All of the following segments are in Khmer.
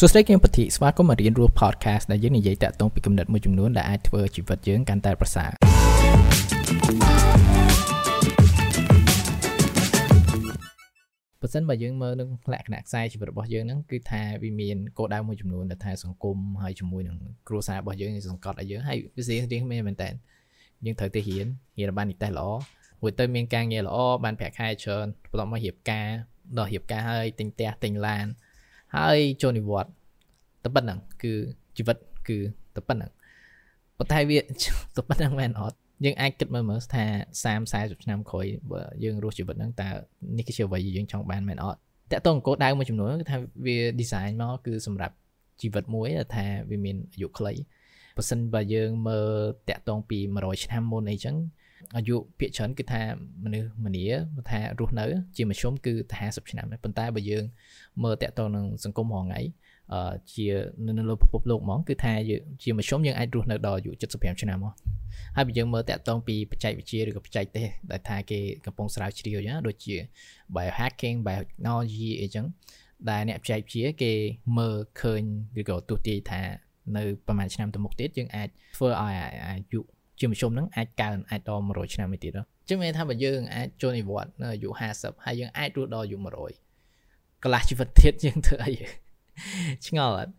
សួស្តីគឹមពធីស្វាគមន៍មករៀនរស់ podcast ដែលយើងនិយាយតាក់ទងពីគំនិតមួយចំនួនដែលអាចធ្វើជីវិតយើងកាន់តែប្រសើរបើសិនបើយើងមើលនឹងលក្ខណៈខ្សែជីវិតរបស់យើងហ្នឹងគឺថាវាមានគោលដៅមួយចំនួនដែលថាសង្គមហើយជាមួយនឹងគ្រួសាររបស់យើងសង្កត់ឲ្យយើងហើយវារៀងមែនមែនតើយើងត្រូវទៅរៀនរៀនបាននិទេសល្អមួយទៅមានការងារល្អបានប្រាក់ខែច្រើនបន្ទាប់មករៀបការដល់រៀបការហើយទិញផ្ទះទិញឡាន ហើយចូលនិវត្តន៍តែប៉ុណ្្នឹងគឺជីវិតគឺតែប៉ុណ្្នឹងប៉ុន្តែវាតែប៉ុណ្្នឹងមែនអត់យើងអាចគិតមើលមើលថា30 40ឆ្នាំក្រោយបើយើងរស់ជីវិតហ្នឹងតើនេះគឺជាអ្វីដែលយើងចង់បានមែនអត់តើតើអង្គដៅមួយចំនួនគឺថាវា design មកគឺសម្រាប់ជីវិតមួយថាវាមានអាយុខ្លីបើសិនបើយើងមើលតាក់ទងពី100ឆ្នាំមុនអីចឹង អាយុភាគច្រើនគឺថាមនុស្សម្នាថារស់នៅ ជាមធ្យមគឺថា50ឆ្នាំប៉ុន្តែបើយើងមើលតាក់ទងនឹងសង្គមរងថ្ងៃអឺជានៅលើពិភពលោកហ្មងគឺថាជាមធ្យមយើងអាចរស់នៅដល់អាយុ75ឆ្នាំមកហើយបើយើងមើលតាក់ទងពីបច្ចេកវិទ្យាឬក៏បច្ចេកទេសដែលថាគេកំពុងស្រាវជ្រាវចឹងដូចជា biohacking biotechnology អីចឹងដែលអ្នកបច្ចេកវិទ្យាគេមើលឃើញឬក៏ទស្សន៍ទាយថានៅប្រហែលឆ្នាំទៅមុខទៀតយើងអាចធ្វើឲ្យអាយុ ជាមធ្យមហ្នឹងអាចកើនអាចដល់100ឆ្នាំទៀតអញ្ចឹងមានថាបើយើងអាចចូលនិវត្តន៍នៅអាយុ50ហើយយើងអាចរស់ដល់អាយុ100កន្លះជីវិតទៀតយើងធ្វើអីឆ្ងល់អត់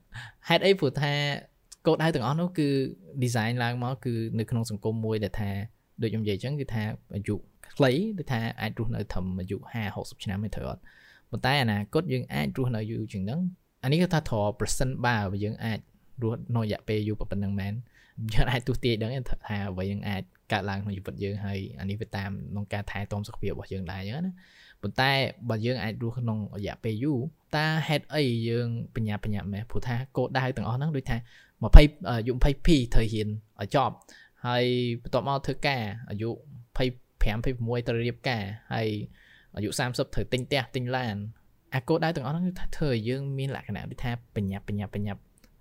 ហេតុអីព្រោះថាកោដៅទាំងអស់នោះគឺ design ឡើងមកគឺនៅក្នុងសង្គមមួយដែលថាដូចខ្ញុំនិយាយអញ្ចឹងគឺថាអាយុខ្លីដូចថាអាចរស់នៅត្រឹមអាយុ50 60ឆ្នាំទេត្រូវអត់ប៉ុន្តែអនាគតយើងអាចរស់នៅយូរជាងហ្នឹងអានេះគឺថាត្រ percent បើយើងអាច រស់នៅរយៈពេលយូរប៉ុណ្្នឹងមែនយើងអាចទស្សទាយដឹងថាអ្វីយើងអាចកើតឡើងក្នុងជីវិតយើងហើយអានេះវាតាមក្នុងការថែទាំសុខភាពរបស់យើងដែរអញ្ចឹងណាប៉ុន្តែបើយើងអាចរស់ក្នុងរយៈពេលយូរតើហេតុអីយើងបញ្ញាបញ្ញាមែនព្រោះថាគោលដៅទាំងអស់ហ្នឹងដូចថា20អាយុ22ត្រូវរៀនឲ្យចប់ហើយបន្ទាប់មកធ្វើការអាយុ25 26ត្រូវរៀបការហើយអាយុ30ត្រូវទិញផ្ទះទិញឡានអាគោលដៅទាំងអស់ហ្នឹងគឺថាធ្វើឲ្យយើងមានលក្ខណៈដូចថាបញ្ញាបញ្ញាបញ្ញា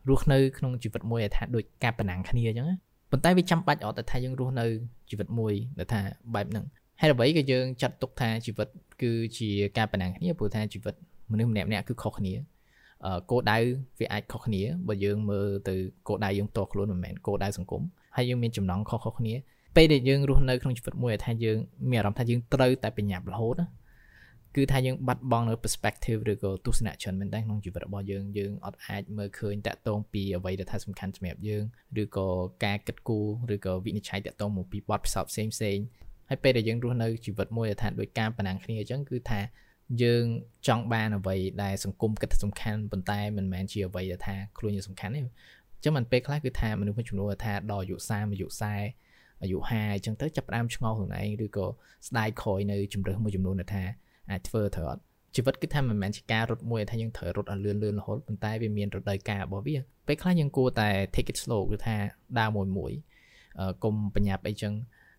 រស់នៅក្នុងជីវិតមួយថាដូចការប្រណាំងគ្នាអញ្ចឹងប៉ុន្តែវាចាំបាច់អត់តែថាយើងរស់នៅជីវិតមួយដែលថាបែបហ្នឹងហេតុអ្វីក៏យើងចាត់ទុកថាជីវិតគឺជាការប្រណាំងគ្នាព្រោះថាជីវិតមនុស្សម្នាក់ម្នាក់គឺខុសគ្នាគោលដៅវាអាចខុសគ្នាបើយើងមើលទៅគោលដៅយើងផ្ទាល់ខ្លួនមិនមែនគោលដៅសង្គមហើយយើងមានចំណងខុសៗគ្នាពេលដែលយើងរស់នៅក្នុងជីវិតមួយថាយើងមានអារម្មណ៍ថាយើងត្រូវតែបញ្ញាប់រហូតណា គឺថាយើងបាត់បង់នៅ perspective ឬក៏ទស្សនៈច្រើនមែនតើក្នុងជីវិតរបស់យើងយើងអត់អាចមើលឃើញតាក់ទងពីអ្វីដែលថាសំខាន់សម្រាប់យើងឬក៏ការគិតគូរឬក៏វិនិច្ឆ័យតាក់ទងមកពីបទពិសោធន៍ផ្សេងផ្សេងហើយពេលដែលយើងរស់នៅជីវិតមួយដែលថាដោយការប្រណាំងគ្នាអញ្ចឹងគឺថាយើងចង់បានអ្វីដែលសង្គមគិតថាសំខាន់ប៉ុន្តែមិនមែនជាអ្វីដែលថាខ្លួនយើងសំខាន់ទេអញ្ចឹងមិនពេលខ្លះគឺថាមនុស្សមួយចំនួនថាដល់អាយុ30អាយុ40អាយុ50អញ្ចឹងទៅចាប់ផ្ដើមឆ្ងល់ខ្លួនឯងឬក៏ស្ដាយក្រោយនៅជំរើសមួយចំនួនដែលថា អាចធ្វើត្រូវអត់ជីវិតគឺថាមិនមែនជាការរត់មួយថាយើងត្រូវរត់ឲ្យលឿនលឿនរហូតប៉ុន្តែវាមានរដូវកាលរបស់វាពេលខ្លះយើងគួរតែ take it slow គឺថាដើរមួយមួយកុំបញ្ញាប់អីចឹង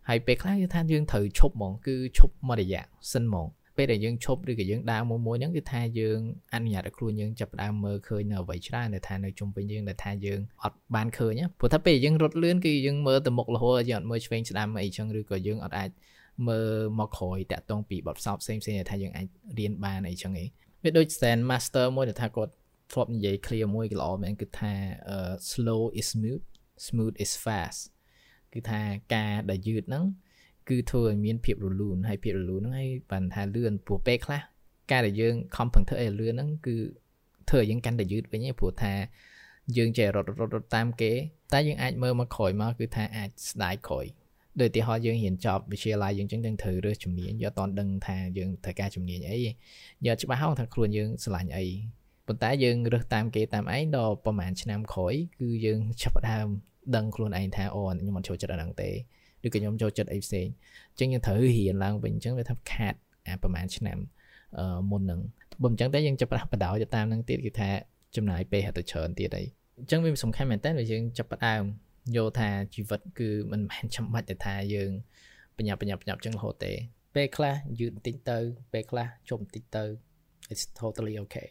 ហើយពេលខ្លះគឺថាយើងត្រូវឈប់ហ្មងគឺឈប់មួយរយៈសិនហ្មងពេលដែលយើងឈប់ឬក៏យើងដើរមួយមួយហ្នឹងគឺថាយើងអនុញ្ញាតឲ្យខ្លួនយើងចាប់ផ្ដើមមើលឃើញនៅអ្វីច្រើនដែលថានៅជុំវិញយើងដែលថាយើងអត់បានឃើញព្រោះថាពេលយើងរត់លឿនគឺយើងមើលទៅមុខរហូតយើងអត់មើលឆ្វេងស្ដាំអីចឹងឬក៏យើងអត់អាច មើលមកក្រោយតាក់ទងពីបទពិសោធន៍ផ្សេងផ្សេងថាយើងអាចរៀនបានអីចឹងឯងវាដូច Zen Master មួយដែលថាគាត់ធ្លាប់និយាយ clear មួយក៏ល្អមែនគឺថា slow is smooth smooth is fast គឺថាការដែលយឺតហ្នឹងគឺធ្វើឲ្យមានភាពរលូនហើយភាពរលូនហ្នឹងហើយបានថាលឿនព្រោះពេលខ្លះការដែលយើងខំប្រឹងធ្វើឲ្យលឿនហ្នឹងគឺធ្វើឲ្យយើងកាន់តែយឺតវិញព្រោះថាយើងចេះរត់រត់រត់តាមគេតែយើងអាចមើលមកក្រោយមកគឺថាអាចស្ដាយក្រោយ ដូចឧទាហរណ៍យើងរៀនចប់វិទ្យាល័យយើងចឹងយើងត្រូវរើសជំនាញយកអត់ដឹងថាយើងត្រូវការជំនាញអីយកច្បាស់ហោថាខ្លួនយើងស្រឡាញ់អីប៉ុន្តែយើងរើសតាមគេតាមឯងដល់ប្រហែលឆ្នាំក្រោយគឺយើងចាប់ផ្ដើមដឹងខ្លួនឯងថាអូខ្ញុំអត់ចូលចិត្តអាហ្នឹងទេឬក៏ខ្ញុំចូលចិត្តអីផ្សេងអញ្ចឹងយើងត្រូវរៀនឡើងវិញអញ្ចឹងវាថាខាតអាប្រហែលឆ្នាំអឺមុនហ្នឹងបើមិនអញ្ចឹងតែយើងចាប់ផ្ដើមបដោទៅតាមហ្នឹងទៀតគឺថាចំណាយពេលហត់ទៅច្រើនទៀតអីអញ្ចឹងវាសំខាន់មែនតើយើងចាប់ផ្ដើម យល់ថាជីវិតគឺមិនមែនចាំបាច់តែថាយើងបញ្ញាបញ្ញាបញ្ញាប់ចឹងរហូតទេពេលខ្លះយឺតបន្តិចទៅពេលខ្លះជប់បន្តិចទៅ it's totally okay